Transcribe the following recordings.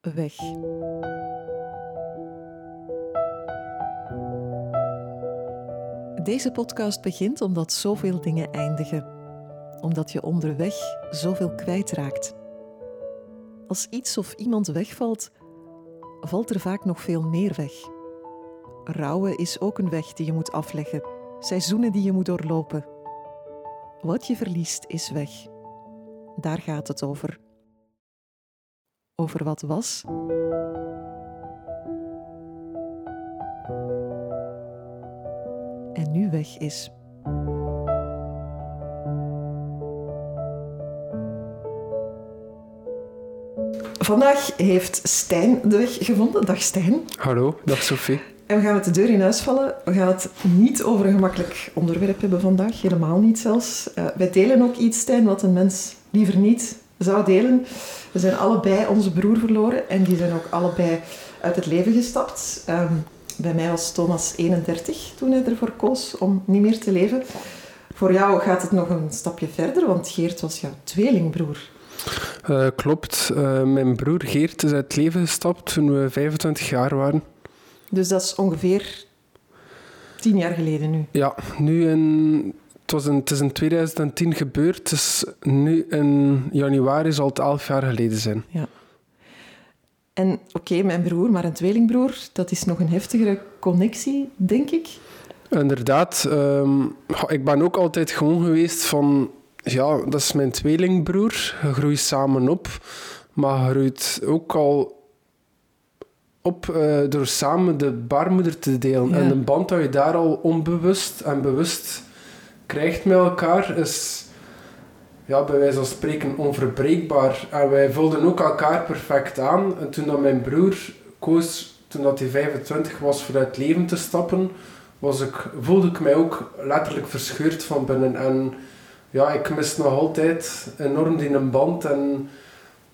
weg. Deze podcast begint omdat zoveel dingen eindigen. Omdat je onderweg zoveel kwijtraakt. Als iets of iemand wegvalt, valt er vaak nog veel meer weg. Rouwen is ook een weg die je moet afleggen, seizoenen die je moet doorlopen. Wat je verliest is weg. Daar gaat het over. Over wat was en nu weg is. Vandaag heeft Stijn de weg gevonden. Dag Stijn. Hallo, dag Sophie. En we gaan met de deur in huis vallen. We gaan het niet over een gemakkelijk onderwerp hebben vandaag. Helemaal niet zelfs. Uh, wij delen ook iets, Stijn, wat een mens liever niet zou delen. We zijn allebei onze broer verloren en die zijn ook allebei uit het leven gestapt. Um, bij mij was Thomas 31 toen hij ervoor koos om niet meer te leven. Voor jou gaat het nog een stapje verder, want Geert was jouw tweelingbroer. Uh, klopt. Uh, mijn broer Geert is uit het leven gestapt toen we 25 jaar waren. Dus dat is ongeveer tien jaar geleden nu? Ja, nu in, het, was in, het is in 2010 gebeurd, dus nu in januari zal het elf jaar geleden zijn. Ja. En oké, mijn broer, maar een tweelingbroer, dat is nog een heftigere connectie, denk ik. Inderdaad. Um, ik ben ook altijd gewoon geweest van... Ja, dat is mijn tweelingbroer. Je groeit samen op. Maar je groeit ook al op uh, door samen de baarmoeder te delen. Ja. En de band dat je daar al onbewust en bewust krijgt met elkaar is ja, bij wijze van spreken onverbreekbaar. En wij vulden ook elkaar perfect aan. En toen dat mijn broer koos, toen dat hij 25 was, voor het leven te stappen, was ik, voelde ik mij ook letterlijk verscheurd van binnen. En ja, ik mis nog altijd enorm die band. En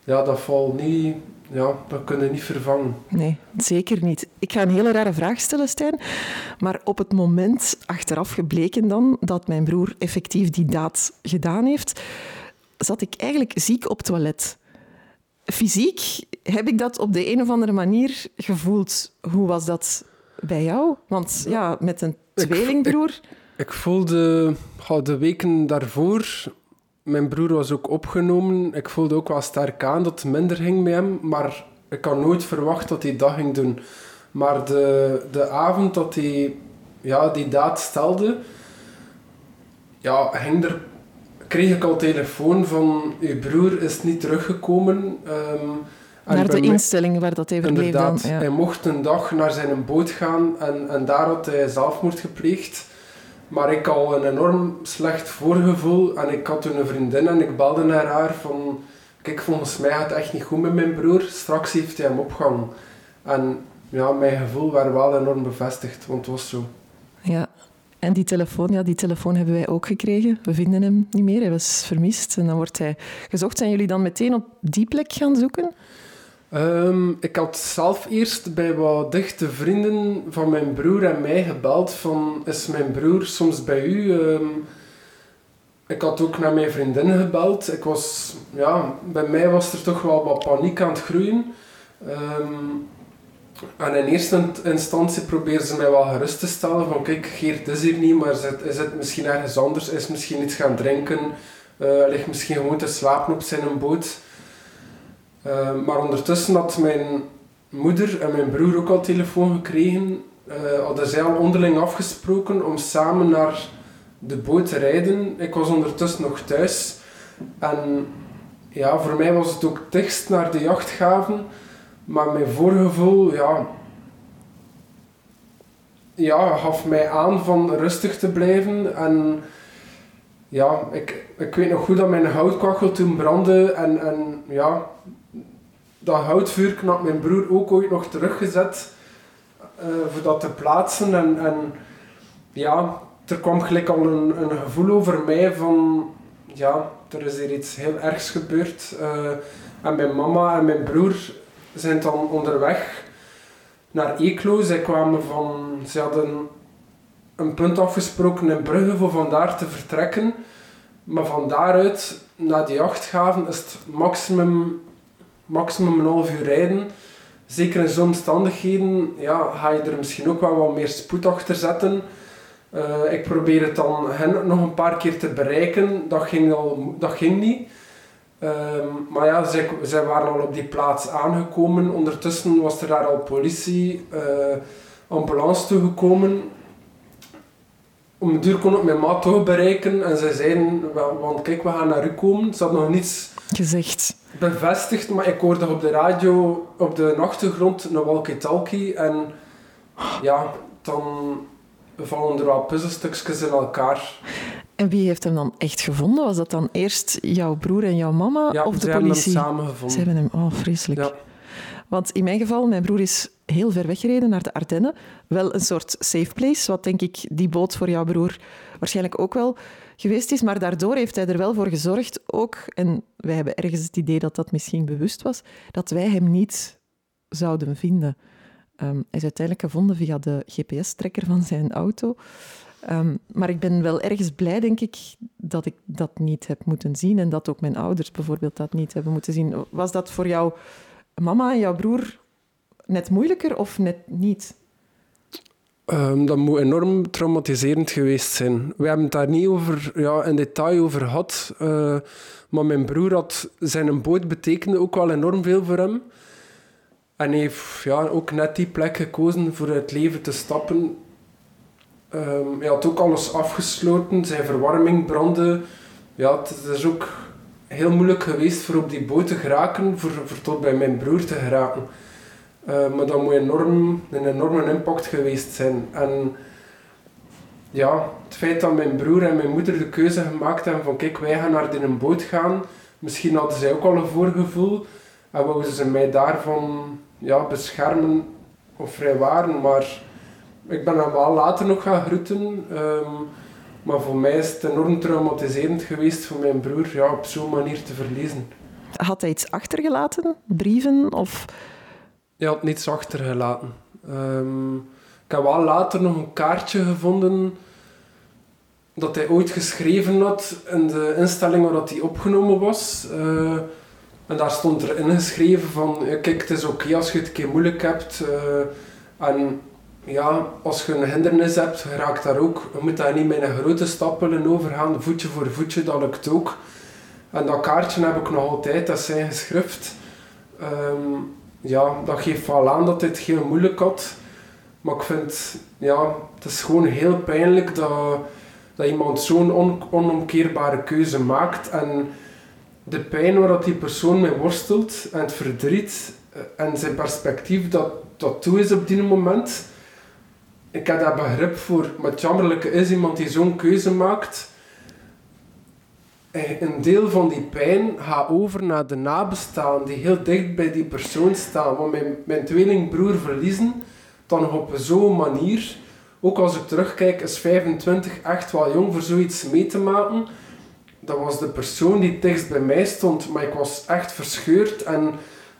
ja, dat valt niet ja, dat kunnen niet vervangen. Nee, zeker niet. Ik ga een hele rare vraag stellen, Stijn. Maar op het moment, achteraf gebleken dan, dat mijn broer effectief die daad gedaan heeft, zat ik eigenlijk ziek op toilet. Fysiek heb ik dat op de een of andere manier gevoeld. Hoe was dat bij jou? Want ja, met een tweelingbroer... Ik, ik, ik voelde de weken daarvoor mijn broer was ook opgenomen. Ik voelde ook wel sterk aan dat het minder ging met hem. Maar ik had nooit verwacht dat hij dat ging doen. Maar de, de avond dat hij ja, die daad stelde, ja, ging er, kreeg ik al telefoon van je broer is niet teruggekomen. Um, naar de instelling waar dat hij verbleef dan. Ja. Hij mocht een dag naar zijn boot gaan en, en daar had hij zelfmoord gepleegd. Maar ik had een enorm slecht voorgevoel en ik had toen een vriendin en ik belde naar haar van kijk, volgens mij gaat het echt niet goed met mijn broer, straks heeft hij hem opgehangen. En ja, mijn gevoel werd wel enorm bevestigd, want het was zo. Ja, en die telefoon, ja, die telefoon hebben wij ook gekregen. We vinden hem niet meer, hij was vermist en dan wordt hij gezocht. Zijn jullie dan meteen op die plek gaan zoeken? Um, ik had zelf eerst bij wat dichte vrienden van mijn broer en mij gebeld van is mijn broer soms bij u? Um, ik had ook naar mijn vriendin gebeld. Ik was, ja, bij mij was er toch wel wat paniek aan het groeien. Um, en in eerste instantie probeerden ze mij wel gerust te stellen van kijk, Geert is hier niet, maar is het, is het misschien ergens anders? Is misschien iets gaan drinken? Uh, ligt misschien gewoon te slapen op zijn boot? Uh, maar ondertussen had mijn moeder en mijn broer ook al telefoon gekregen. Uh, hadden zij al onderling afgesproken om samen naar de boot te rijden. Ik was ondertussen nog thuis. En ja, voor mij was het ook dichtst naar de jachtgaven. Maar mijn voorgevoel, ja, ja, gaf mij aan van rustig te blijven. En ja, ik, ik weet nog goed dat mijn houtkachel toen brandde. En, en ja, dat houtvuur had mijn broer ook ooit nog teruggezet uh, voor dat te plaatsen. En, en ja, er kwam gelijk al een, een gevoel over mij van ja, er is hier iets heel ergs gebeurd. Uh, en mijn mama en mijn broer zijn dan onderweg naar Eeklo. Zij kwamen van, ze hadden een punt afgesproken in Brugge voor vandaar te vertrekken. Maar van daaruit naar die jachtgaven is het maximum maximum een half uur rijden. Zeker in zo'n omstandigheden ja, ga je er misschien ook wel wat meer spoed achter zetten. Uh, ik probeerde het dan hen nog een paar keer te bereiken. Dat ging, al, dat ging niet. Um, maar ja, zij, waren al op die plaats aangekomen. Ondertussen was er daar al politie, uh, ambulance toegekomen. Om een duur kon ik mijn maat toch bereiken. En zij zeiden, want kijk, we gaan naar u komen. Ze had nog niets gezegd. Bevestigd, maar ik hoorde op de radio, op de achtergrond, een walkie-talkie. En ja, dan vallen er wel puzzelstukjes in elkaar. En wie heeft hem dan echt gevonden? Was dat dan eerst jouw broer en jouw mama ja, of de politie? Ja, samen gevonden. Ze hebben hem, oh vreselijk. Ja. Want in mijn geval, mijn broer is heel ver weggereden naar de Ardennen. Wel een soort safe place, wat denk ik die boot voor jouw broer waarschijnlijk ook wel geweest is. Maar daardoor heeft hij er wel voor gezorgd ook, en wij hebben ergens het idee dat dat misschien bewust was, dat wij hem niet zouden vinden. Um, hij is uiteindelijk gevonden via de GPS-trekker van zijn auto. Um, maar ik ben wel ergens blij, denk ik, dat ik dat niet heb moeten zien en dat ook mijn ouders bijvoorbeeld dat niet hebben moeten zien. Was dat voor jouw mama en jouw broer net moeilijker of net niet? Um, dat moet enorm traumatiserend geweest zijn. We hebben het daar niet over, ja, in detail over gehad. Uh, maar mijn broer had zijn boot betekende ook wel enorm veel voor hem. En hij heeft ja, ook net die plek gekozen voor het leven te stappen. Um, hij had ook alles afgesloten, zijn verwarming brandde. Ja, het is ook heel moeilijk geweest voor op die boot te geraken, voor, voor tot bij mijn broer te geraken. Uh, maar dat moet enorm, een enorme impact geweest zijn. En ja, het feit dat mijn broer en mijn moeder de keuze gemaakt hebben van kijk, wij gaan naar een boot gaan. Misschien hadden zij ook al een voorgevoel en wouden ze mij daarvan ja, beschermen of vrijwaren. Maar ik ben hem wel later nog gaan groeten. Um, maar voor mij is het enorm traumatiserend geweest voor mijn broer ja, op zo'n manier te verliezen. Had hij iets achtergelaten? Brieven of... Hij had niets achtergelaten. Um, ik heb wel later nog een kaartje gevonden dat hij ooit geschreven had in de instelling waar hij opgenomen was. Uh, en daar stond er ingeschreven van, kijk, het is oké als je het een keer moeilijk hebt. Uh, en ja, als je een hindernis hebt, raakt daar ook. Je moet daar niet met een grote stap willen overgaan, voetje voor voetje, dat lukt ook. En dat kaartje heb ik nog altijd, dat is zijn geschrift. Um, ja, dat geeft wel aan dat dit heel moeilijk had. Maar ik vind, ja, het is gewoon heel pijnlijk dat, dat iemand zo'n on, onomkeerbare keuze maakt. En de pijn waar die persoon mee worstelt, en het verdriet, eh, en zijn perspectief dat, dat toe is op die moment ik heb daar begrip voor. Maar het jammerlijke is, iemand die zo'n keuze maakt, een deel van die pijn gaat over naar de nabestaan, die heel dicht bij die persoon staan. Want mijn, mijn tweelingbroer verliezen, dan op zo'n manier, ook als ik terugkijk, is 25 echt wel jong voor zoiets mee te maken. Dat was de persoon die dichtst bij mij stond, maar ik was echt verscheurd en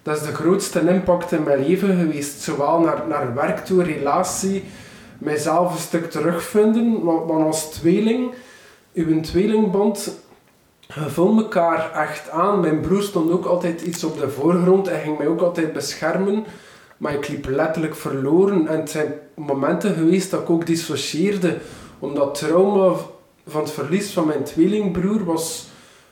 dat is de grootste impact in mijn leven geweest. Zowel naar, naar werk toe, relatie, mijzelf een stuk terugvinden. Want, als tweeling, uw tweelingband, je vult elkaar echt aan. Mijn broer stond ook altijd iets op de voorgrond en ging mij ook altijd beschermen. Maar ik liep letterlijk verloren. En het zijn momenten geweest dat ik ook dissocieerde. Omdat trauma van het verlies van mijn tweelingbroer was,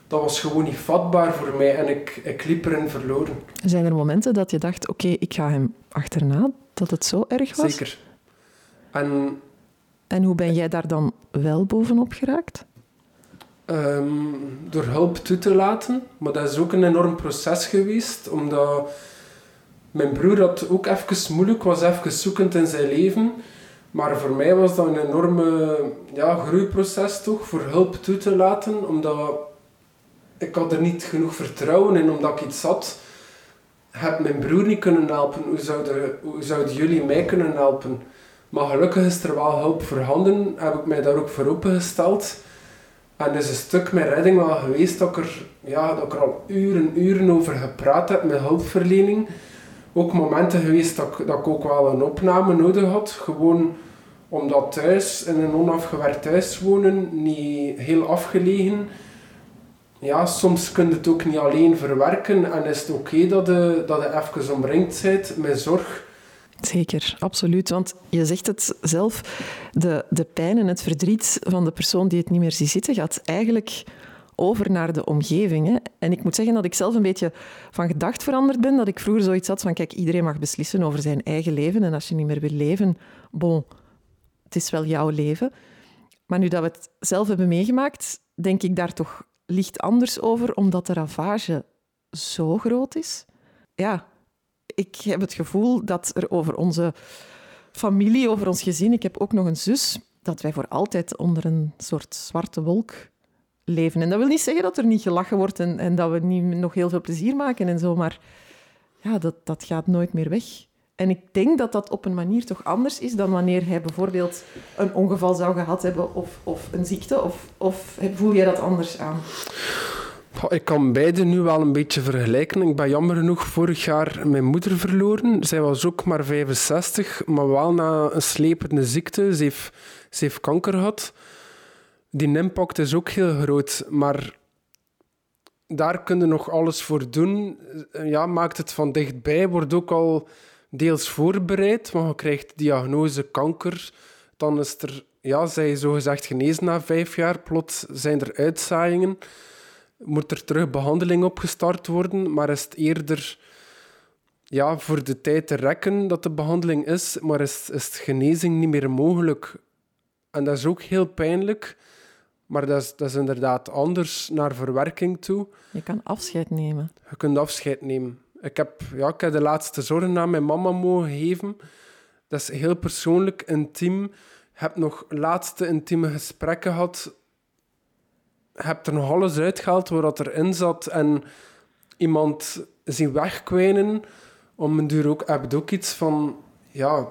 dat was gewoon niet vatbaar voor mij. En ik, ik liep erin verloren. Zijn er momenten dat je dacht, oké, ik ga hem achterna? Dat het zo erg was? Zeker. En, en hoe ben jij daar dan wel bovenop geraakt? Um, door hulp toe te laten. Maar dat is ook een enorm proces geweest, omdat mijn broer had ook even moeilijk, was even zoekend in zijn leven. Maar voor mij was dat een enorme ja, groeiproces toch, voor hulp toe te laten, omdat ik had er niet genoeg vertrouwen in, omdat ik iets had. Heb mijn broer niet kunnen helpen, hoe zouden, hoe zouden jullie mij kunnen helpen? Maar gelukkig is er wel hulp voorhanden, heb ik mij daar ook voor opengesteld. En is een stuk met redding wel geweest dat ik er, ja, dat er al uren, uren over gepraat heb met hulpverlening. Ook momenten geweest dat ik, dat ook wel een opname nodig had. Gewoon omdat thuis, in een onafgewerkt thuis wonen, niet heel afgelegen, ja, soms kun je het ook niet alleen verwerken en is het oké dat, dat je even omringd bent met zorg. Zeker, absoluut. Want je zegt het zelf, de, de pijn en het verdriet van de persoon die het niet meer ziet zitten, gaat eigenlijk over naar de omgeving. Hè. En ik moet zeggen dat ik zelf een beetje van gedacht veranderd ben. Dat ik vroeger zoiets had van, kijk, iedereen mag beslissen over zijn eigen leven. En als je niet meer wil leven, bon, het is wel jouw leven. Maar nu dat we het zelf hebben meegemaakt, denk ik daar toch licht anders over, omdat de ravage zo groot is. Ja, ik heb het gevoel dat er over onze familie, over ons gezin, ik heb ook nog een zus, dat wij voor altijd onder een soort zwarte wolk leven. En dat wil niet zeggen dat er niet gelachen wordt en, dat we niet nog heel veel plezier maken en zo, maar ja, dat, dat gaat nooit meer weg. En ik denk dat dat op een manier toch anders is dan wanneer hij bijvoorbeeld een ongeval zou gehad hebben of, of een ziekte. Of, of voel jij dat anders aan? Ik kan beide nu wel een beetje vergelijken. Ik ben jammer genoeg vorig jaar mijn moeder verloren. Zij was ook maar 65, maar wel na een slepende ziekte. Ze heeft, heeft kanker gehad. Die impact is ook heel groot, maar daar kun je nog alles voor doen. Ja, maakt het van dichtbij, wordt ook al deels voorbereid, want je krijgt diagnose kanker. Dan is er, ja, zij je zogezegd genezen na vijf jaar. Plots zijn er uitzaaiingen. Moet er terug behandeling opgestart worden, maar is het eerder ja, voor de tijd te rekken dat de behandeling is, maar is, is de genezing niet meer mogelijk. En dat is ook heel pijnlijk, maar dat is, dat is inderdaad anders naar verwerking toe. Je kan afscheid nemen. Je kunt afscheid nemen. Ik heb, ja, ik heb de laatste zorgen aan mijn mama mogen geven. Dat is heel persoonlijk, intiem. Ik heb nog laatste intieme gesprekken gehad. Ik heb er nog alles uitgehaald wat erin zat. En iemand zien wegkwijnen. Om een ook, heb ik ook iets van... Ja,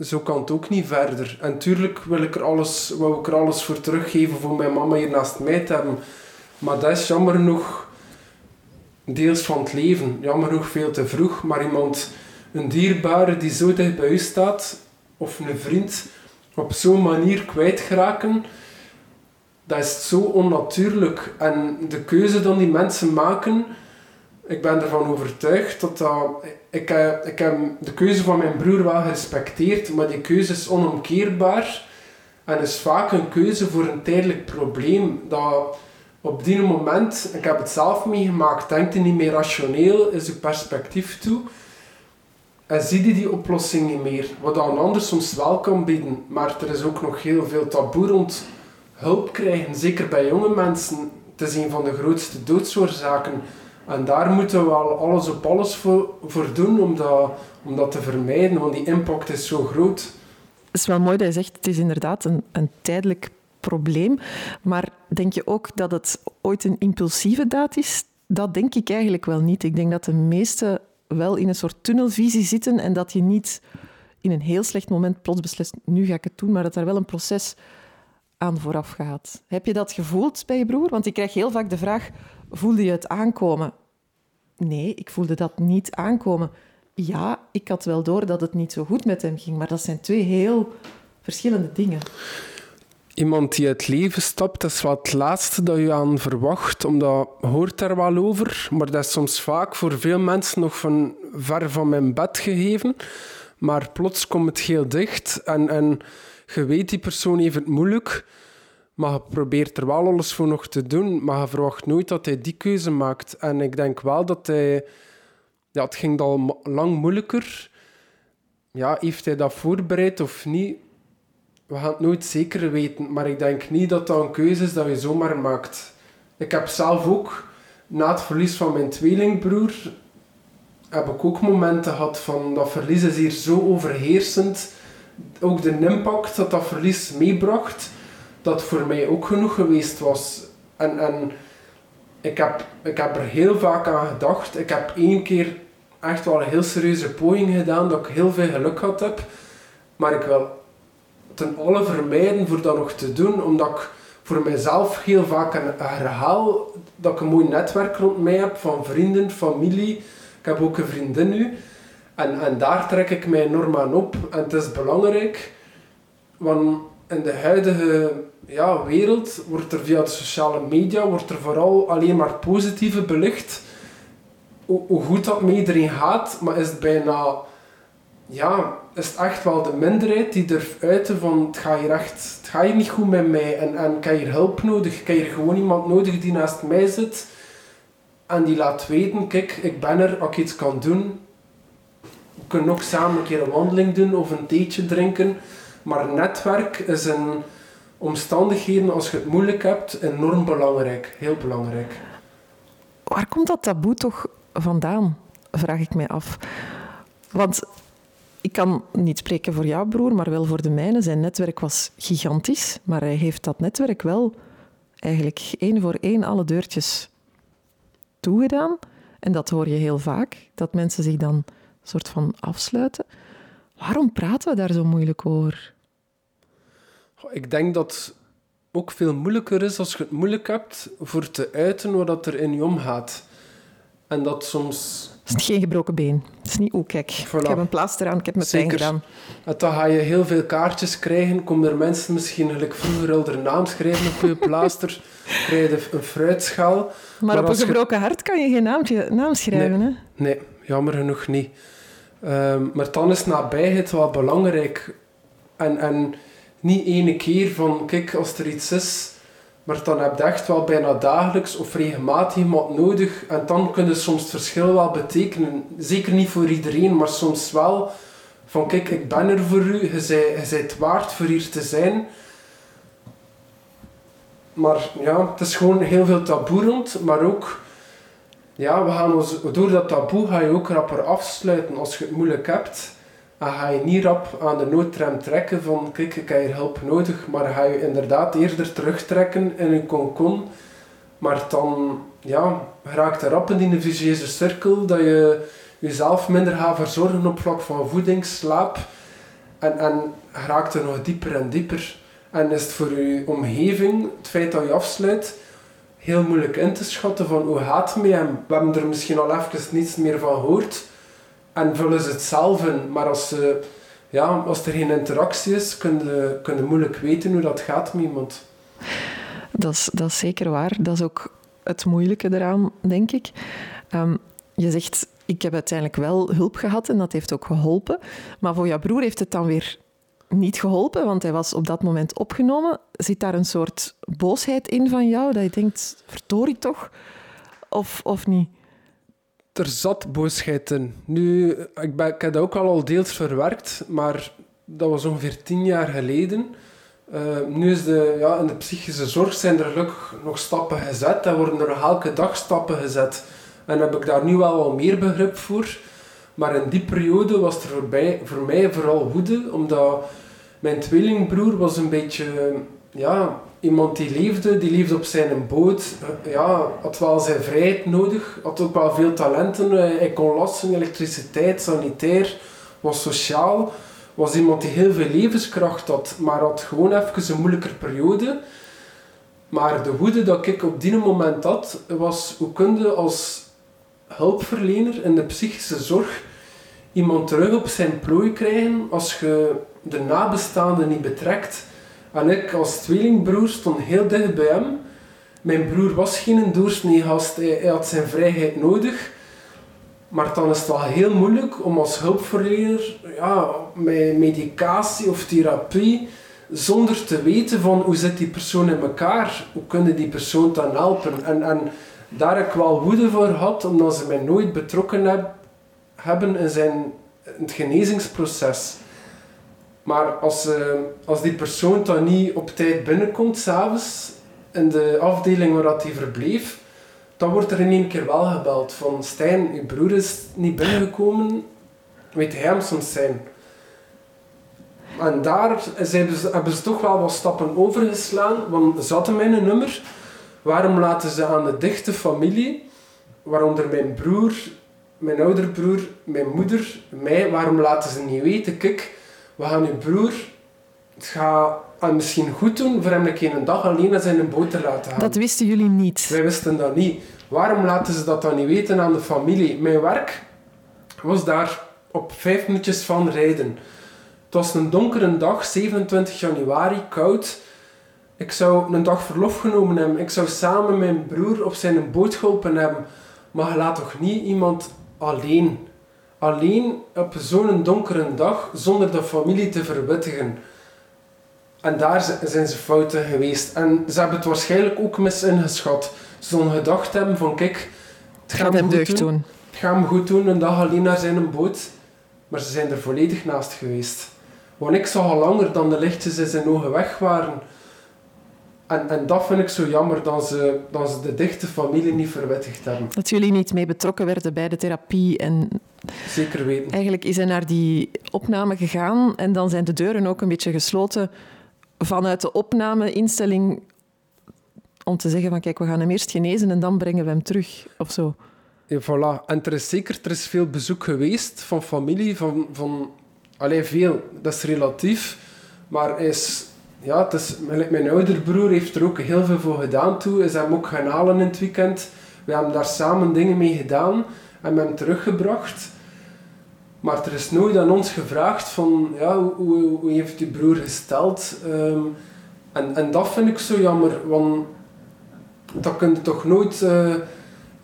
zo kan het ook niet verder. En tuurlijk wil ik er alles, wil ik er alles voor teruggeven voor mijn mama hier naast mij te hebben. Maar dat is jammer genoeg deels van het leven. Jammer genoeg veel te vroeg, maar iemand, een dierbare die zo dicht bij u staat, of een vriend, op zo'n manier kwijtgeraken, dat is zo onnatuurlijk. En de keuze dan die mensen maken, ik ben ervan overtuigd dat dat... Ik, ik heb de keuze van mijn broer wel gerespecteerd, maar die keuze is onomkeerbaar. En is vaak een keuze voor een tijdelijk probleem. Dat op die moment, ik heb het zelf meegemaakt, denkt hij niet meer rationeel, is uw perspectief toe. En zie je die oplossing niet meer. Wat dan anders soms wel kan bieden. Maar er is ook nog heel veel taboe rond hulp krijgen. Zeker bij jonge mensen. Het is van de grootste doodsoorzaken. En daar moeten we wel alles op alles voor, doen om dat, om dat te vermijden. Want die impact is zo groot. Het is wel mooi dat je zegt, het is inderdaad een, een tijdelijk probleem. Maar denk je ook dat het ooit een impulsieve daad is? Dat denk ik eigenlijk wel niet. Ik denk dat de meesten wel in een soort tunnelvisie zitten en dat je niet in een heel slecht moment plots beslist, nu ga ik het doen, maar dat er wel een proces aan vooraf gaat. Heb je dat gevoeld bij je broer? Want ik krijg heel vaak de vraag, voelde je het aankomen? Nee, ik voelde dat niet aankomen. Ja, ik had wel door dat het niet zo goed met hem ging, maar dat zijn twee heel verschillende dingen iemand die het leven stapt, dat is wat het laatste dat je aan verwacht, omdat hoort er wel over, maar dat is soms vaak voor veel mensen nog van ver van mijn bed gegeven. Maar plots komt het heel dicht en, en je weet, die persoon heeft het moeilijk, maar je probeert er wel alles voor nog te doen, maar je verwacht nooit dat hij die keuze maakt. En ik denk wel dat hij... Ja, het ging al lang moeilijker. Ja, heeft hij dat voorbereid of niet? we gaan het nooit zeker weten, maar ik denk niet dat dat een keuze is dat je zomaar maakt. Ik heb zelf ook, na het verlies van mijn tweelingbroer, heb ik ook momenten gehad van dat verlies is hier zo overheersend. Ook de impact dat dat verlies meebracht, dat voor mij ook genoeg geweest was. En, en ik, heb, ik heb er heel vaak aan gedacht. Ik heb één keer echt wel een heel serieuze poging gedaan, dat ik heel veel geluk had heb. Maar ik wil ten alle vermijden voor dat nog te doen, omdat ik voor mezelf heel vaak een herhaal dat ik een mooi netwerk rond mij heb van vrienden, familie. Ik heb ook een vriendin nu. En, en daar trek ik mij enorm aan op. En het is belangrijk, want in de huidige ja, wereld wordt er via de sociale media wordt er vooral alleen maar positieve belicht. Hoe, hoe goed dat met iedereen gaat, maar is het bijna... Ja, is echt wel de minderheid die durft uiten van het gaat hier echt... Het gaat hier niet goed met mij en, en ik heb hulp nodig. Ik heb hier gewoon iemand nodig die naast mij zit en die laat weten, kijk, ik ben er, als ik iets kan doen. Kunnen ook samen een keer een wandeling doen of een theetje drinken. Maar netwerk is in omstandigheden, als je het moeilijk hebt, enorm belangrijk. Heel belangrijk. Waar komt dat taboe toch vandaan, vraag ik mij af. Want ik kan niet spreken voor jouw broer, maar wel voor de mijne. Zijn netwerk was gigantisch, maar hij heeft dat netwerk wel eigenlijk één voor één alle deurtjes toegedaan. En dat hoor je heel vaak, dat mensen zich dan soort van afsluiten. Waarom praten we daar zo moeilijk over? Ik denk dat het ook veel moeilijker is als je het moeilijk hebt voor te uiten wat er in je omgaat. En dat soms... Het is geen gebroken been. Het is niet, oh kijk, ik heb een plaaster aan, ik heb mijn pijn gedaan. En dan ga je heel veel kaartjes krijgen, komen er mensen misschien, gelijk vroeger al de naam schrijven op je plaaster, krijg je een fruitschaal. Maar, op een gebroken hart kan je geen naamtje, naam schrijven, nee, hè? Nee, jammer genoeg niet. Ehm, maar dan is nabijheid wel belangrijk. En, en niet ene keer van, kijk, als er iets is maar dan heb je echt wel bijna dagelijks of regelmatig iemand nodig. En dan kunnen soms het verschil wel betekenen. Zeker niet voor iedereen, maar soms wel. Van kijk, ik ben er voor u. Je zij, je zijt waard voor hier te zijn. Maar ja, het is gewoon heel veel taboe rond. Maar ook, ja, we gaan door dat taboe ga je ook rapper afsluiten als je het moeilijk hebt. Dan ga je niet rap aan de noodrem trekken van kijk, ik heb hier hulp nodig, maar ga je inderdaad eerder terugtrekken in een konkon. Maar dan ja, raakt er rap in de vicieuze cirkel dat je jezelf minder gaat verzorgen op vlak van voeding, slaap. En, en raakt er nog dieper en dieper. En is het voor je omgeving, het feit dat je afsluit, heel moeilijk in te schatten van hoe gaat het met hem. We hebben er misschien al even niets meer van gehoord en vullen ze het zelf in. Maar als, ze, ja, als er geen interactie is, kun je, kun moeilijk weten hoe dat gaat met iemand. Dat is, dat is zeker waar. Dat is ook het moeilijke eraan, denk ik. Um, je zegt, ik heb uiteindelijk wel hulp gehad en dat heeft ook geholpen. Maar voor jouw broer heeft het dan weer niet geholpen, want hij was op dat moment opgenomen. Zit daar een soort boosheid in van jou, dat je denkt, verdorie toch? Of, of niet? er zat boosheid in. Nu, ik, ben, ik heb dat ook al, al deels verwerkt, maar dat was ongeveer tien jaar geleden. Uh, nu is de, ja, in de psychische zorg zijn er gelukkig nog stappen gezet. Er worden er elke dag stappen gezet. En heb ik daar nu wel wat meer begrip voor. Maar in die periode was er voorbij, voor mij vooral woede, omdat mijn tweelingbroer was een beetje ja, iemand die leefde, die leefde op zijn boot, ja, had wel zijn vrijheid nodig, had ook wel veel talenten. Eh, hij kon lassen, elektriciteit, sanitair, was sociaal. Was iemand die heel veel levenskracht had, maar had gewoon even een moeilijke periode. Maar de woede dat ik op die moment had, was hoe kun je als hulpverlener in de psychische zorg iemand terug op zijn plooi krijgen als je de nabestaanden niet betrekt en ik als tweelingbroer stond heel dicht bij hem. Mijn broer was geen doorsnee gast, hij, had zijn vrijheid nodig. Maar dan is het wel heel moeilijk om als hulpverlener ja, met medicatie of therapie, zonder te weten van hoe zit die persoon in elkaar, hoe kunnen die persoon dan helpen. En, en daar ik wel woede voor gehad, omdat ze mij nooit betrokken heb, hebben in, zijn, in het genezingsproces. Maar als, uh, als die persoon dan niet op tijd binnenkomt, s'avonds, in de afdeling waar hij verbleef, dan wordt er in één keer wel gebeld van Stijn, je broer is niet binnengekomen, weet hij hem soms zijn. En daar ze, hebben ze toch wel wat stappen overgeslaan, want ze hadden mijn nummer. Waarom laten ze aan de dichte familie, waaronder mijn broer, mijn oudere broer, mijn moeder, mij, waarom laten ze niet weten, kijk, we gaan uw broer, het gaat misschien goed doen voor hem een keer een dag alleen naar zijn boot te laten gaan. Dat wisten jullie niet? Wij wisten dat niet. Waarom laten ze dat dan niet weten aan de familie? Mijn werk was daar op vijf minuutjes van rijden. was een donkere dag, 27 januari, koud. Ik zou een dag verlof genomen hebben. Ik zou samen mijn broer op zijn boot geholpen hebben. Maar je laat toch niet iemand alleen. Alleen op zo'n donkere dag, zonder de familie te verwittigen. En daar zijn ze fouten geweest. En ze hebben het waarschijnlijk ook mis ingeschat. Ze zullen gedacht hebben van, kijk, het gaat hem goed doen. Het gaat hem goed doen, een dag alleen naar zijn boot. Maar ze zijn er volledig naast geweest. Want ik zag al langer dan de lichtjes in zijn ogen weg waren. En, en dat vind ik zo jammer, dat ze, dat ze de dichte familie niet verwittigd hebben. Dat jullie niet mee betrokken werden bij de therapie. En Zeker weten. Eigenlijk is hij naar die opname gegaan en dan zijn de deuren ook een beetje gesloten vanuit de opnameinstelling om te zeggen van kijk, we gaan hem eerst genezen en dan brengen we hem terug, of zo. Ja, voilà. En er is zeker er is veel bezoek geweest van familie, van... van alleen veel, dat is relatief. Maar is, ja, het mijn oudere broer heeft er ook heel veel voor gedaan toe. Is hem ook gaan halen in het weekend. We hebben daar samen dingen mee gedaan en hem teruggebracht. Maar er is nooit aan ons gevraagd van, ja, hoe, hoe heeft die broer gesteld? Um, en, en dat vind ik zo jammer, want dat kun je toch nooit uh,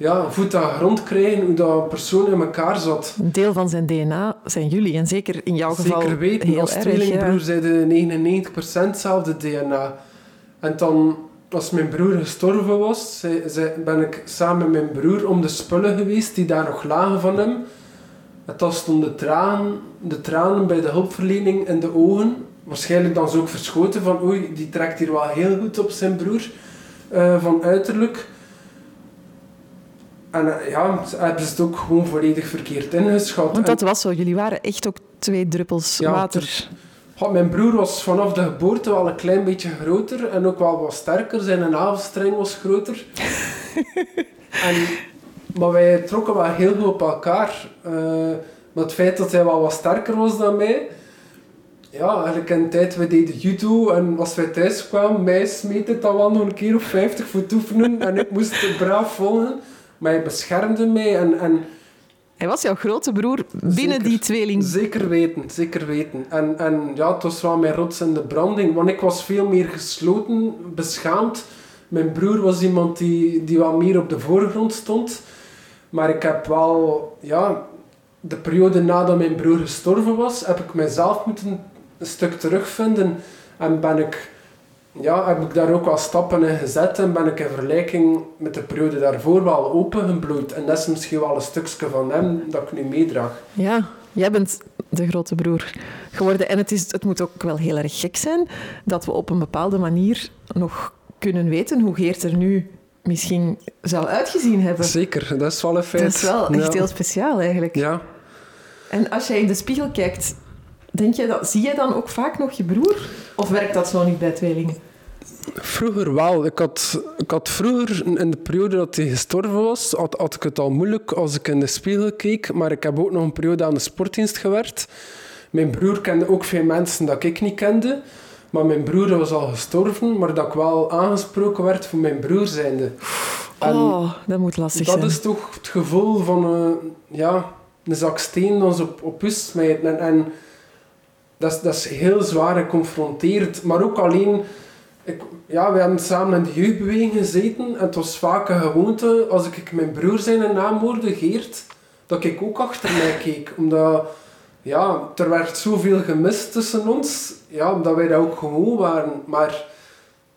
ja, voet aan grond krijgen hoe dat persoon in elkaar zat. Een deel van zijn DNA zijn jullie, en zeker in jouw geval Zeker weten, heel als tweelingbroer ja. zijn 99% hetzelfde DNA. En dan, als mijn broer gestorven was, zei, zei, ben ik samen met mijn broer om de spullen geweest die daar nog lagen van hem. Het was stond de tranen, de tranen bij de hulpverlening in de ogen. Waarschijnlijk dan zo ook verschoten van oei, die trekt hier wel heel goed op zijn broer. Uh, van uiterlijk. En uh, ja, hebben ze het ook gewoon volledig verkeerd ingeschat. Want dat was zo, jullie waren echt ook twee druppels ja, water. Mijn broer was vanaf de geboorte wel een klein beetje groter en ook wel wat sterker. Zijn navelstreng was groter. en maar wij trokken wel heel goed op elkaar. Uh, maar het feit dat hij wel wat sterker was dan mij... Ja, eigenlijk in de tijd, we deden judo en als wij thuis kwamen, mij smeet het dan wel nog een keer of 50 voor oefenen en ik moest het braaf volgen. Maar hij beschermde mij en... en hij was jouw grote broer binnen zeker, die tweeling. Zeker weten, zeker weten. En, en ja, het was wel mijn rots in de branding, want ik was veel meer gesloten, beschaamd. Mijn broer was iemand die, die wat meer op de voorgrond stond. Maar ik heb wel, ja, de periode nadat mijn broer gestorven was, heb ik mezelf moeten een stuk terugvinden. En ben ik, ja, heb ik daar ook wel stappen in gezet en ben ik in vergelijking met de periode daarvoor wel opengebloeid. En dat is misschien wel een stukje van hem dat ik nu meedraag. Ja, jij bent de grote broer geworden. En het, is, het moet ook wel heel erg gek zijn dat we op een bepaalde manier nog kunnen weten hoe Geert er nu misschien zou uitgezien hebben. Zeker, dat is wel een feit. Dat is wel echt ja. heel speciaal eigenlijk. Ja. En als jij in de spiegel kijkt, denk je dat, zie je dan ook vaak nog je broer? Of werkt dat zo niet bij tweelingen? Vroeger wel. Ik had, ik had vroeger, in de periode dat hij gestorven was, had, had ik het al moeilijk als ik in de spiegel keek. Maar ik heb ook nog een periode aan de sportdienst gewerkt. Mijn broer kende ook veel mensen dat ik niet kende. Maar mijn broer was al gestorven, maar dat ik wel aangesproken werd voor mijn broer zijnde. En oh, dat moet lastig dat zijn. Dat is toch het gevoel van uh, ja, een zak steen ons op, op. En, en dat, is, heel zwaar geconfronteerd. Maar ook alleen... Ik, ja, we hebben samen in de jeugdbeweging gezeten. En het was vaak een gewoonte, als ik mijn broer zijn naam hoorde, Geert, dat ik ook achter mij keek. Omdat ja, er werd zoveel gemist tussen ons, ja, omdat wij dat ook gewoon waren. Maar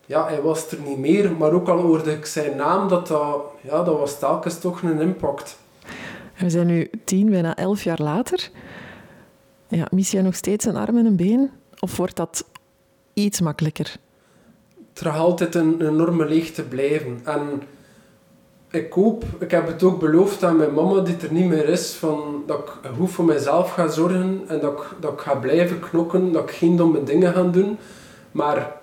ja, hij was er niet meer. Maar ook al hoorde ik zijn naam, dat, dat, ja, dat was telkens toch een impact. We zijn nu tien, bijna elf jaar later. Ja, mis nog steeds een arm en een been? Of wordt dat iets makkelijker? Er gaat altijd een enorme leegte blijven. En ik hoop, ik heb het ook beloofd aan mijn mama, die er niet meer is, van, dat ik goed voor mezelf ga zorgen en dat ik, dat ik ga blijven knokken, dat ik geen domme dingen ga doen. Maar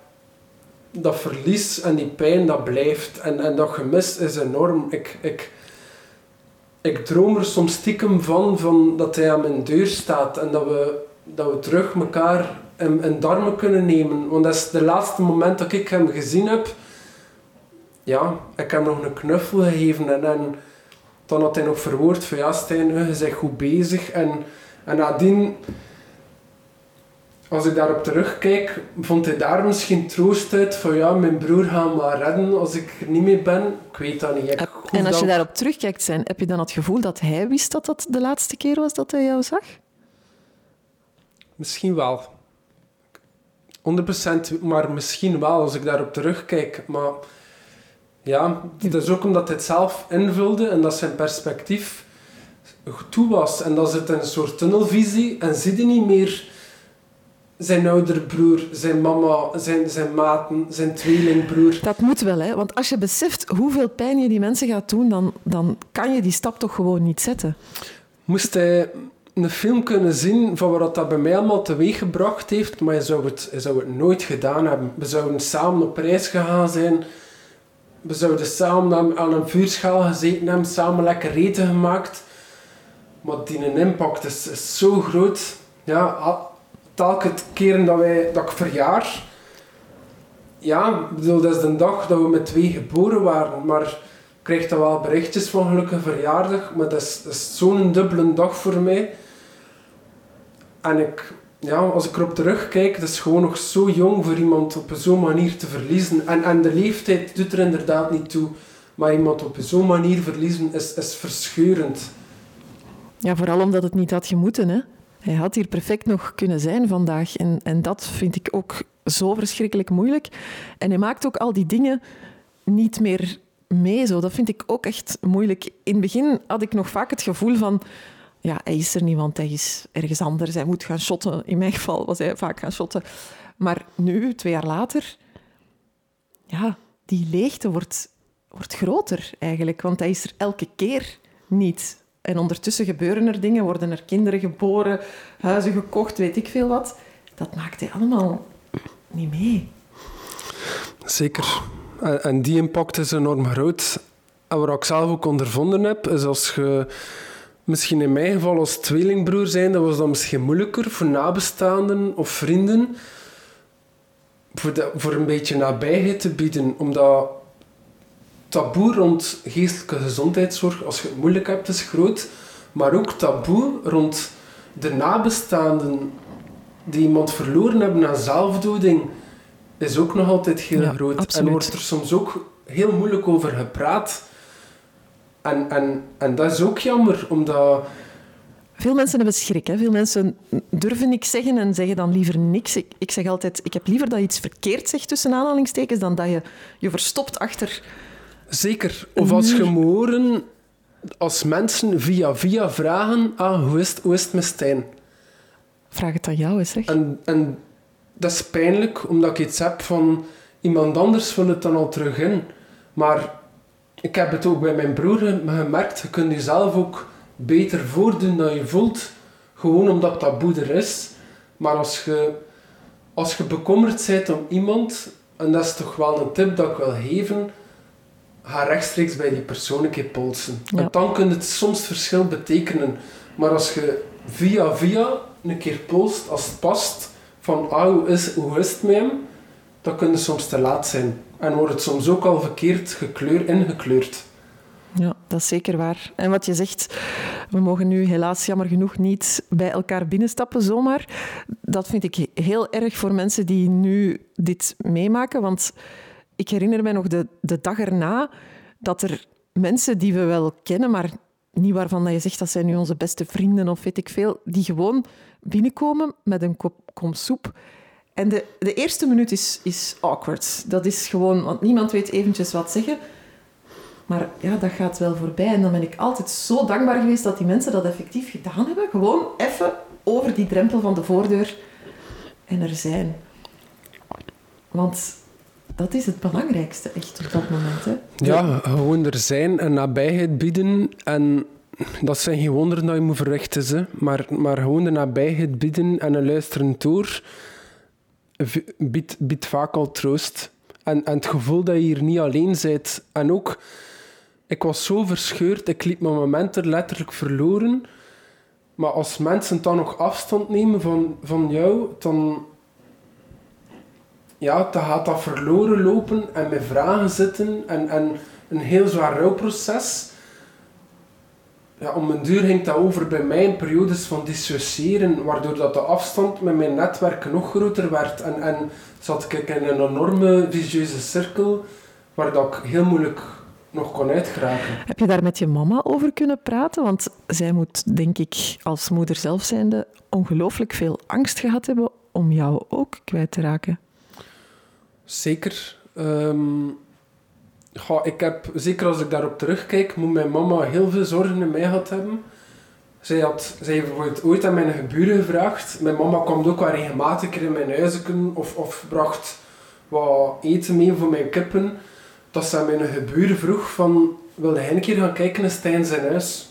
dat verlies en die pijn, dat blijft. En, en dat gemis is enorm. Ik, ik, ik droom er soms stiekem van, van dat hij aan mijn deur staat en dat we, dat we terug elkaar in, in darmen kunnen nemen. Want dat is de laatste moment dat ik hem gezien heb ja, ik heb nog een knuffel gegeven en, en dan had hij nog verwoord van ja Stijn, je bent goed bezig en, en nadien als ik daarop terugkijk, vond hij daar misschien troost uit van ja, mijn broer gaat me redden als ik er niet meer ben. Ik weet dat niet. Ik en als je daarop terugkijkt, zijn, heb je dan het gevoel dat hij wist dat dat de laatste keer was dat hij jou zag? Misschien wel. 100% maar misschien wel als ik daarop terugkijk. Maar ja, het is ook omdat hij het zelf invulde en dat zijn perspectief toe was. En dat zit een soort tunnelvisie en zie je niet meer zijn oudere broer, zijn mama, zijn, zijn maten, zijn tweelingbroer. Dat moet wel, hè? want als je beseft hoeveel pijn je die mensen gaat doen, dan, dan kan je die stap toch gewoon niet zetten. Moest hij een film kunnen zien van wat dat bij mij allemaal teweeg gebracht heeft, maar hij zou, het, hij zou het nooit gedaan hebben. We zouden samen op reis gegaan zijn. We zouden samen aan een vuurschaal gezeten hebben, samen lekker eten gemaakt. Maar die impact is, is zo groot. Ja, telkens keren dat, wij, dat ik verjaar, ja, bedoel, dat is de dag dat we met twee geboren waren, maar ik krijg dan wel berichtjes van gelukkige verjaardag, maar dat is, zo'n dubbele dag voor mij. En ik, ja, als ik erop terugkijk, het is gewoon nog zo jong voor iemand op zo'n manier te verliezen. En, en de leeftijd doet er inderdaad niet toe, maar iemand op zo'n manier verliezen is, is verscheurend. Ja, vooral omdat het niet had gemoeten, hè? Hij had hier perfect nog kunnen zijn vandaag. En, en dat vind ik ook zo verschrikkelijk moeilijk. En hij maakt ook al die dingen niet meer mee. Zo. Dat vind ik ook echt moeilijk. In het begin had ik nog vaak het gevoel van... Ja, hij is er niet, want hij is ergens anders. Hij moet gaan shotten. In mijn geval was hij vaak gaan shotten. Maar nu, twee jaar later... Ja, die leegte wordt, wordt groter eigenlijk. Want hij is er elke keer niet. En ondertussen gebeuren er dingen, worden er kinderen geboren, huizen gekocht, weet ik veel wat. Dat maakt hij allemaal niet mee. Zeker. En die impact is enorm groot. En wat ik zelf ook ondervonden heb, is als je misschien in mijn geval als tweelingbroer zijn, dat was dat misschien moeilijker voor nabestaanden of vrienden voor, voor een beetje nabijheid te bieden. Omdat taboe rond geestelijke gezondheidszorg, als je het moeilijk hebt, is groot. Maar ook taboe rond de nabestaanden die iemand verloren hebben aan zelfdoding, is ook nog altijd heel groot. En wordt er soms ook heel moeilijk over gepraat. En, en, en dat is ook jammer, omdat... Veel mensen hebben schrik. Hè? Veel mensen durven niks zeggen en zeggen dan liever niks. Ik, ik zeg altijd, ik heb liever dat je iets verkeerd zegt tussen aanhalingstekens dan dat je je verstopt achter Zeker. Of als je horen als mensen via via vragen, ah, hoe is het, hoe is het met Stijn? Vraag het aan jou eens, zeg. En, en dat is pijnlijk, omdat ik iets heb van iemand anders wil het dan al terug in. Maar ik heb het ook bij mijn broer gemerkt, je kunt jezelf ook beter voordoen dan je voelt, gewoon omdat dat er is. Maar als je, als je bekommerd bent om iemand, en dat is toch wel een tip dat ik wil geven, ga rechtstreeks bij die persoon een keer polsen. En dan kan het soms verschil betekenen. Maar als je via via een keer polst, als het past, van ah, hoe, is, hoe is het met hem, dan het soms te laat zijn. En wordt het soms ook al verkeerd gekleur, ingekleurd. Ja, dat is zeker waar. En wat je zegt, we mogen nu helaas jammer genoeg niet bij elkaar binnenstappen zomaar. Dat vind ik heel erg voor mensen die nu dit meemaken. Want ik herinner mij nog de, de dag erna dat er mensen die we wel kennen, maar niet waarvan dat je zegt dat zijn nu onze beste vrienden of weet ik veel, die gewoon binnenkomen met een kop kom soep. En de, de eerste minuut is, is awkward. Dat is gewoon, want niemand weet eventjes wat zeggen. Maar ja, dat gaat wel voorbij. En dan ben ik altijd zo dankbaar geweest dat die mensen dat effectief gedaan hebben. Gewoon even over die drempel van de voordeur en er zijn. Want dat is het belangrijkste echt op dat moment. Hè? Ja, gewoon er zijn en nabijheid bieden. En dat zijn geen wonderen dat je moet verrichten. Ze. Maar, maar gewoon de nabijheid bieden en een luisterend biedt, biedt vaak al troost. En, en het gevoel dat je hier niet alleen bent. En ook, ik was zo verscheurd, ik liep mijn momenten letterlijk verloren. Maar als mensen dan nog afstand nemen van, van jou, dan, ja, dan gaat dat verloren lopen en met vragen zitten en, en een heel zwaar rouwproces. ja, om een duur ging dat over bij mij in periodes van dissociëren, waardoor dat de afstand met mijn netwerk nog groter werd. En, en zat ik in een enorme vicieuze cirkel, waar dat ik heel moeilijk nog kon uitgeraken. Heb je daar met je mama over kunnen praten? Want zij moet, denk ik, als moeder zelf zijnde, ongelooflijk veel angst gehad hebben om jou ook kwijt te raken. Zeker. Um, ik heb, zeker als ik daarop terugkijk, moet mijn mama heel veel zorgen in mij gehad hebben. Zij, had, zij heeft bijvoorbeeld ooit aan mijn geburen gevraagd. Mijn mama kwam ook wel regelmatig in mijn huizen of, of bracht wat eten mee voor mijn kippen. Dat ze aan mijn geburen vroeg van, wilde hij een keer gaan kijken in Stijn zijn huis?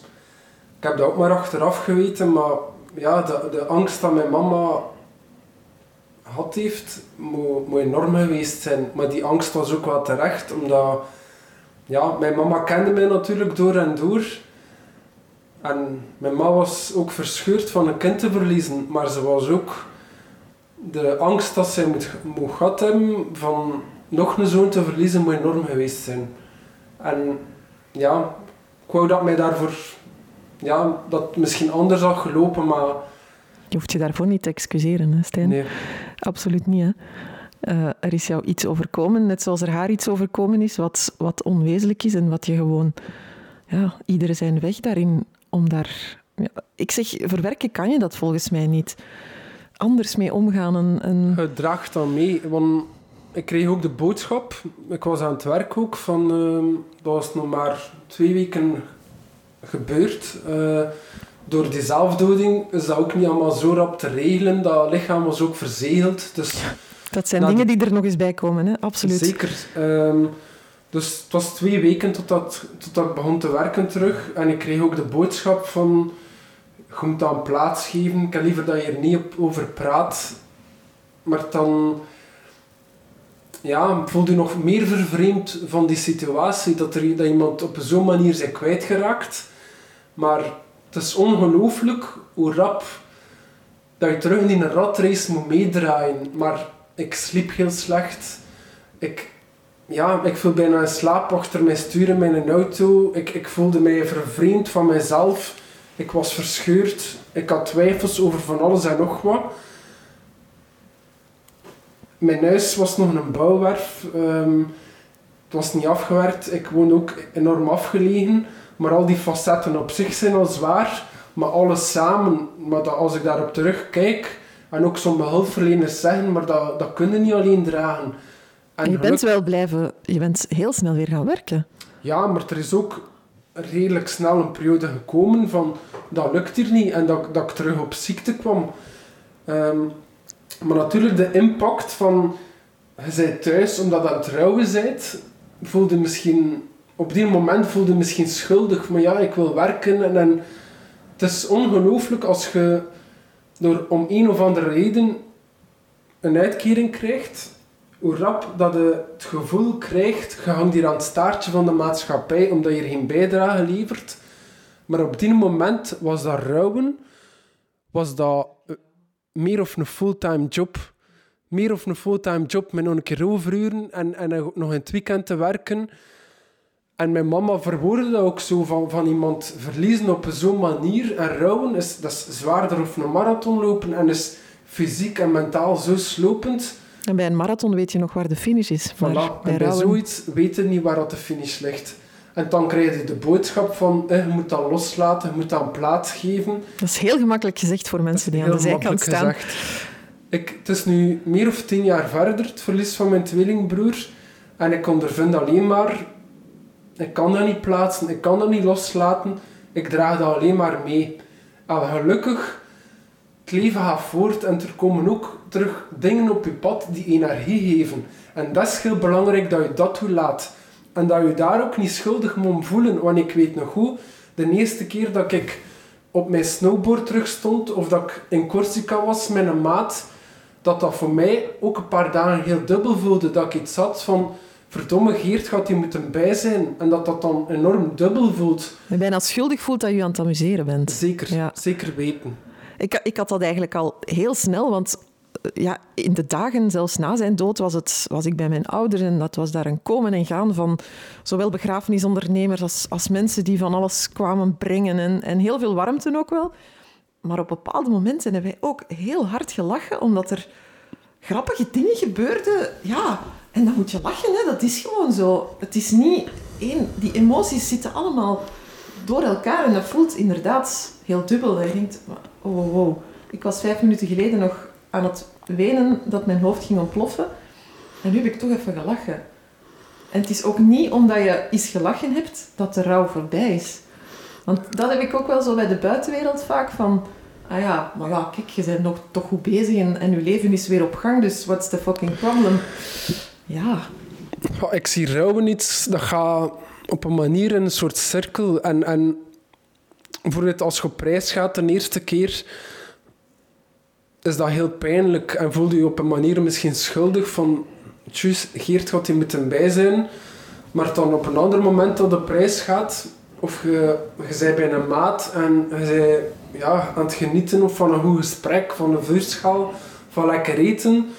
Ik heb dat ook maar achteraf geweten, maar ja, de, de angst dat mijn mama had heeft, moet, moet enorm geweest zijn. Maar die angst was ook wel terecht, omdat ja, mijn mama kende mij natuurlijk door en door. En mijn mama was ook verscheurd van een kind te verliezen, maar ze was ook de angst dat zij moet, moet gehad hebben van nog een zoon te verliezen, moet enorm geweest zijn. En ja, ik wou dat mij daarvoor, ja, dat misschien anders had gelopen, maar je hoeft je daarvoor niet te excuseren, hè, Stijn? Nee. Absoluut niet? Uh, er is jou iets overkomen, net zoals er haar iets overkomen is, wat, wat onwezenlijk is en wat je gewoon... Ja, iedereen zijn weg daarin om daar... Ja, ik zeg, verwerken kan je dat volgens mij niet. Anders mee omgaan. En, en... Het draagt dan mee, want ik kreeg ook de boodschap, ik was aan het werk ook, van, uh, dat was nog maar twee weken gebeurd. Uh, door die zelfdoding is dat ook niet allemaal zo rap te regelen. Dat lichaam was ook verzegeld. Dus dat zijn dingen die er nog eens bij komen, hè? absoluut. Zeker. Um, dus het was twee weken totdat, totdat ik begon te werken terug. En ik kreeg ook de boodschap van... Je moet dan plaats geven. Ik heb liever dat je er niet over praat. Maar dan... Ja, voelde je nog meer vervreemd van die situatie. Dat, er, dat iemand op zo'n manier zijn kwijtgeraakt. Maar het is ongelooflijk hoe rap dat je terug in een ratrace moet meedraaien. Maar ik sliep heel slecht. Ik, ja, ik viel bijna in slaap achter mijn stuur in mijn auto. Ik, ik voelde mij vervreemd van mezelf. Ik was verscheurd. Ik had twijfels over van alles en nog wat. Mijn huis was nog een bouwwerf. Um, het was niet afgewerkt. Ik woonde ook enorm afgelegen. Maar al die facetten op zich zijn al zwaar. Maar alles samen, maar dat, als ik daarop terugkijk, en ook sommige hulpverleners zeggen, maar dat, dat kunnen niet alleen dragen. En je bent wel blijven, je bent heel snel weer gaan werken. Ja, maar er is ook redelijk snel een periode gekomen van dat lukt hier niet en dat, dat ik terug op ziekte kwam. Ehm, maar natuurlijk de impact van je bent thuis omdat je aan het rouwen bent, voelde misschien op die moment voelde je misschien schuldig, maar ja, ik wil werken en, en het is ongelooflijk als je door om een of andere reden een uitkering krijgt, hoe rap dat je het gevoel krijgt, je hangt hier aan het staartje van de maatschappij omdat je geen bijdrage levert. Maar op die moment was dat rouwen, was dat eh, meer of een fulltime job. Meer of een fulltime job met nog een keer overuren en, en nog in het weekend te werken. En mijn mama verwoordde dat ook zo, van, van iemand verliezen op zo'n manier. En rouwen, is, dat is zwaarder of een marathon lopen en is fysiek en mentaal zo slopend. En bij een marathon weet je nog waar de finish is. Maar voilà. bij, en bij zoiets weet je niet waar dat de finish ligt. En dan krijg je de boodschap van, eh, je moet dat loslaten, je moet dat plaats geven. Dat is heel gemakkelijk gezegd voor mensen die aan de zijkant staan. Gezegd. Ik, het is nu meer of tien jaar verder, het verlies van mijn tweelingbroer. En ik ondervind alleen maar ik kan dat niet plaatsen, ik kan dat niet loslaten. Ik draag dat alleen maar mee. En gelukkig, het leven gaat voort en er komen ook terug dingen op je pad die energie geven. En dat is heel belangrijk dat je dat toelaat. En dat je daar ook niet schuldig moet voelen. Want ik weet nog goed, de eerste keer dat ik op mijn snowboard terug stond, of dat ik in Corsica was met een maat, dat dat voor mij ook een paar dagen heel dubbel voelde. Dat ik iets had van verdomme Geert gaat hier moeten bij zijn. En dat dat dan enorm dubbel voelt. Je bijna schuldig voelt dat je aan het amuseren bent. Zeker, zeker weten. Ik, ik had dat eigenlijk al heel snel, want ja, in de dagen zelfs na zijn dood was, het, was ik bij mijn ouders en dat was daar een komen en gaan van zowel begrafenisondernemers als, als mensen die van alles kwamen brengen en, en heel veel warmte ook wel. Maar op bepaalde momenten hebben wij ook heel hard gelachen, omdat er grappige dingen gebeurden. Ja, en dan moet je lachen, hè? dat is gewoon zo. Het is niet één... Die emoties zitten allemaal door elkaar en dat voelt inderdaad heel dubbel. Je denkt, oh, wow, wow. Ik was vijf minuten geleden nog aan het wenen dat mijn hoofd ging ontploffen. En nu heb ik toch even gelachen. En het is ook niet omdat je iets gelachen hebt dat de rouw voorbij is. Want dat heb ik ook wel zo bij de buitenwereld vaak van... Ah ja, maar ja, kijk, je bent nog toch goed bezig en, en je leven is weer op gang, dus what's the fucking problem? Ja. ik zie rouwen iets, dat gaat op een manier in een soort cirkel. En, en bijvoorbeeld als je op prijs gaat de eerste keer, is dat heel pijnlijk en voel je je op een manier misschien schuldig van... Tjus, Geert gaat hier moeten bij zijn. Maar dan op een ander moment dat de prijs gaat, of je, je bent bij een maat en je bent ja, aan het genieten of van een goed gesprek, van een vuurschaal, van lekker eten,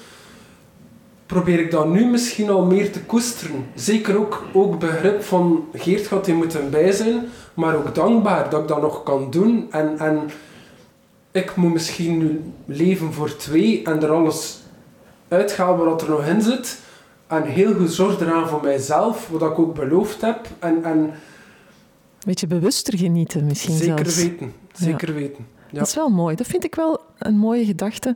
probeer ik dat nu misschien al meer te koesteren. Zeker ook, ook begrip van Geert gaat hier moeten bij zijn, maar ook dankbaar dat ik dat nog kan doen. En, en ik moet misschien nu leven voor twee en er alles uithalen wat er nog in zit. En heel goed zorg eraan voor mijzelf, wat ik ook beloofd heb. En, en Beetje bewuster genieten misschien zeker zelfs. weten, zeker weten. Ja. Dat is wel mooi. Dat vind ik wel een mooie gedachte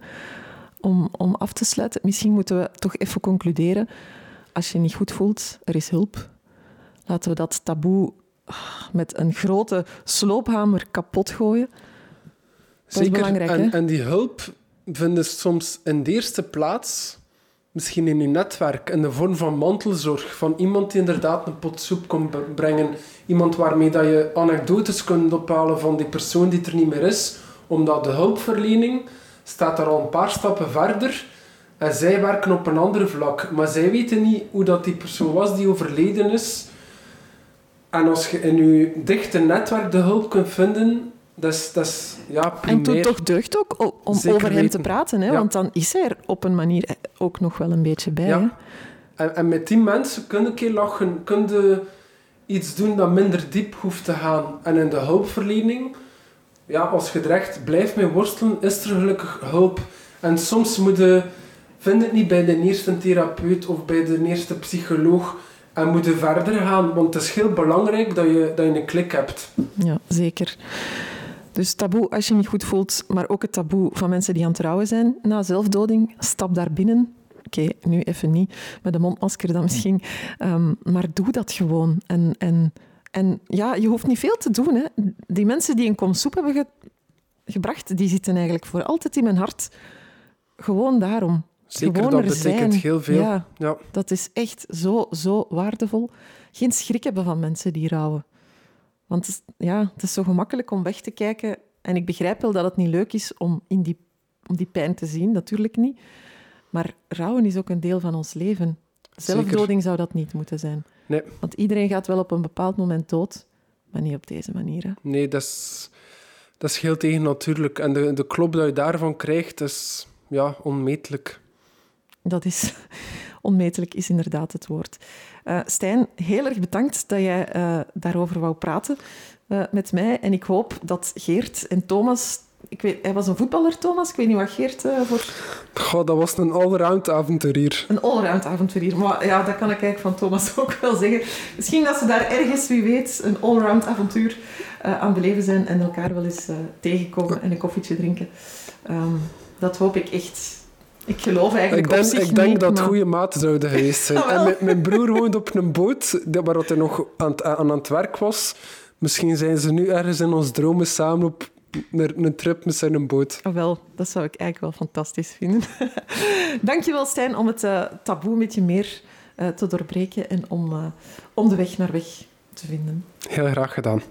om, om af te sluiten. Misschien moeten we toch even concluderen. Als je je niet goed voelt, er is hulp. Laten we dat taboe ah, met een grote sloophamer kapot gooien. Dat is belangrijk, en, hè? en die hulp vinden soms in de eerste plaats, misschien in je netwerk, in de vorm van mantelzorg. Van iemand die inderdaad een pot soep komt b- brengen. Iemand waarmee dat je anekdotes kunt ophalen van die persoon die er niet meer is. Omdat de hulpverlening staat daar al een paar stappen verder. En zij werken op een ander vlak. Maar zij weten niet hoe dat die persoon was die overleden is. En als je in je dichte netwerk de hulp kunt vinden, dat is, dat is ja, En primair. het doet toch deugd ook om Zeker over hem weten. te praten. Hè? Ja. Want dan is hij er op een manier ook nog wel een beetje bij. Ja. En, en met die mensen kun je een keer lachen, kun je iets doen dat minder diep hoeft te gaan. En in de hulpverlening, ja, als je er echt blijft mee worstelen, is er gelukkig hulp. En soms moet je, vind het niet bij de eerste therapeut of bij de eerste psycholoog, en moet je verder gaan, want het is heel belangrijk dat je, dat je een klik hebt. Ja, zeker. Dus taboe als je je niet goed voelt, maar ook het taboe van mensen die aan het rouwen zijn na zelfdoding. Stap daar binnen. Oké, nu even niet, met een mondmasker dan misschien. Ehm, maar doe dat gewoon. En, en, en ja, je hoeft niet veel te doen. Hè. Die mensen die een kom soep hebben ge- gebracht, die zitten eigenlijk voor altijd in mijn hart. Gewoon daarom. Zeker, Gewoon dat betekent zijn. heel veel. Ja, Ja. dat is echt zo, zo waardevol. Geen schrik hebben van mensen die rouwen. Want het is, ja, het is zo gemakkelijk om weg te kijken. En ik begrijp wel dat het niet leuk is om, in die, om die pijn te zien, natuurlijk niet. Maar rouwen is ook een deel van ons leven. Zelfdoding zou dat niet moeten zijn. Nee. Want iedereen gaat wel op een bepaald moment dood, maar niet op deze manier. Hè. Nee, dat is, dat is heel tegennatuurlijk. En de, de klop dat je daarvan krijgt, is ja, onmetelijk. Dat is onmetelijk, is inderdaad het woord. Eh, Stijn, heel erg bedankt dat jij eh, daarover wou praten eh, met mij. En ik hoop dat Geert en Thomas... Ik weet, hij was een voetballer, Thomas. Ik weet niet wat Geert eh, voor... Goh, dat was een allround avonturier. Een allround avonturier. Maar ja, dat kan ik eigenlijk van Thomas ook wel zeggen. Misschien dat ze daar ergens, wie weet, een allround avontuur eh, aan beleven zijn en elkaar wel eens eh, tegenkomen en een koffietje drinken. Ehm, dat hoop ik echt. Ik geloof eigenlijk Ik denk, op zich ik denk niet, dat maar- goede maten zouden geweest zijn. Ah, en mijn, mijn broer woont op een boot dat- waar hij nog aan het, aan het werk was. Misschien zijn ze nu ergens in ons dromen samen op een, een trip met zijn boot. Ah, wel, dat zou ik eigenlijk wel fantastisch vinden. Dankjewel, Stijn, om het eh, taboe een beetje meer eh, te doorbreken en om, eh, om de weg naar weg te vinden. Heel graag gedaan.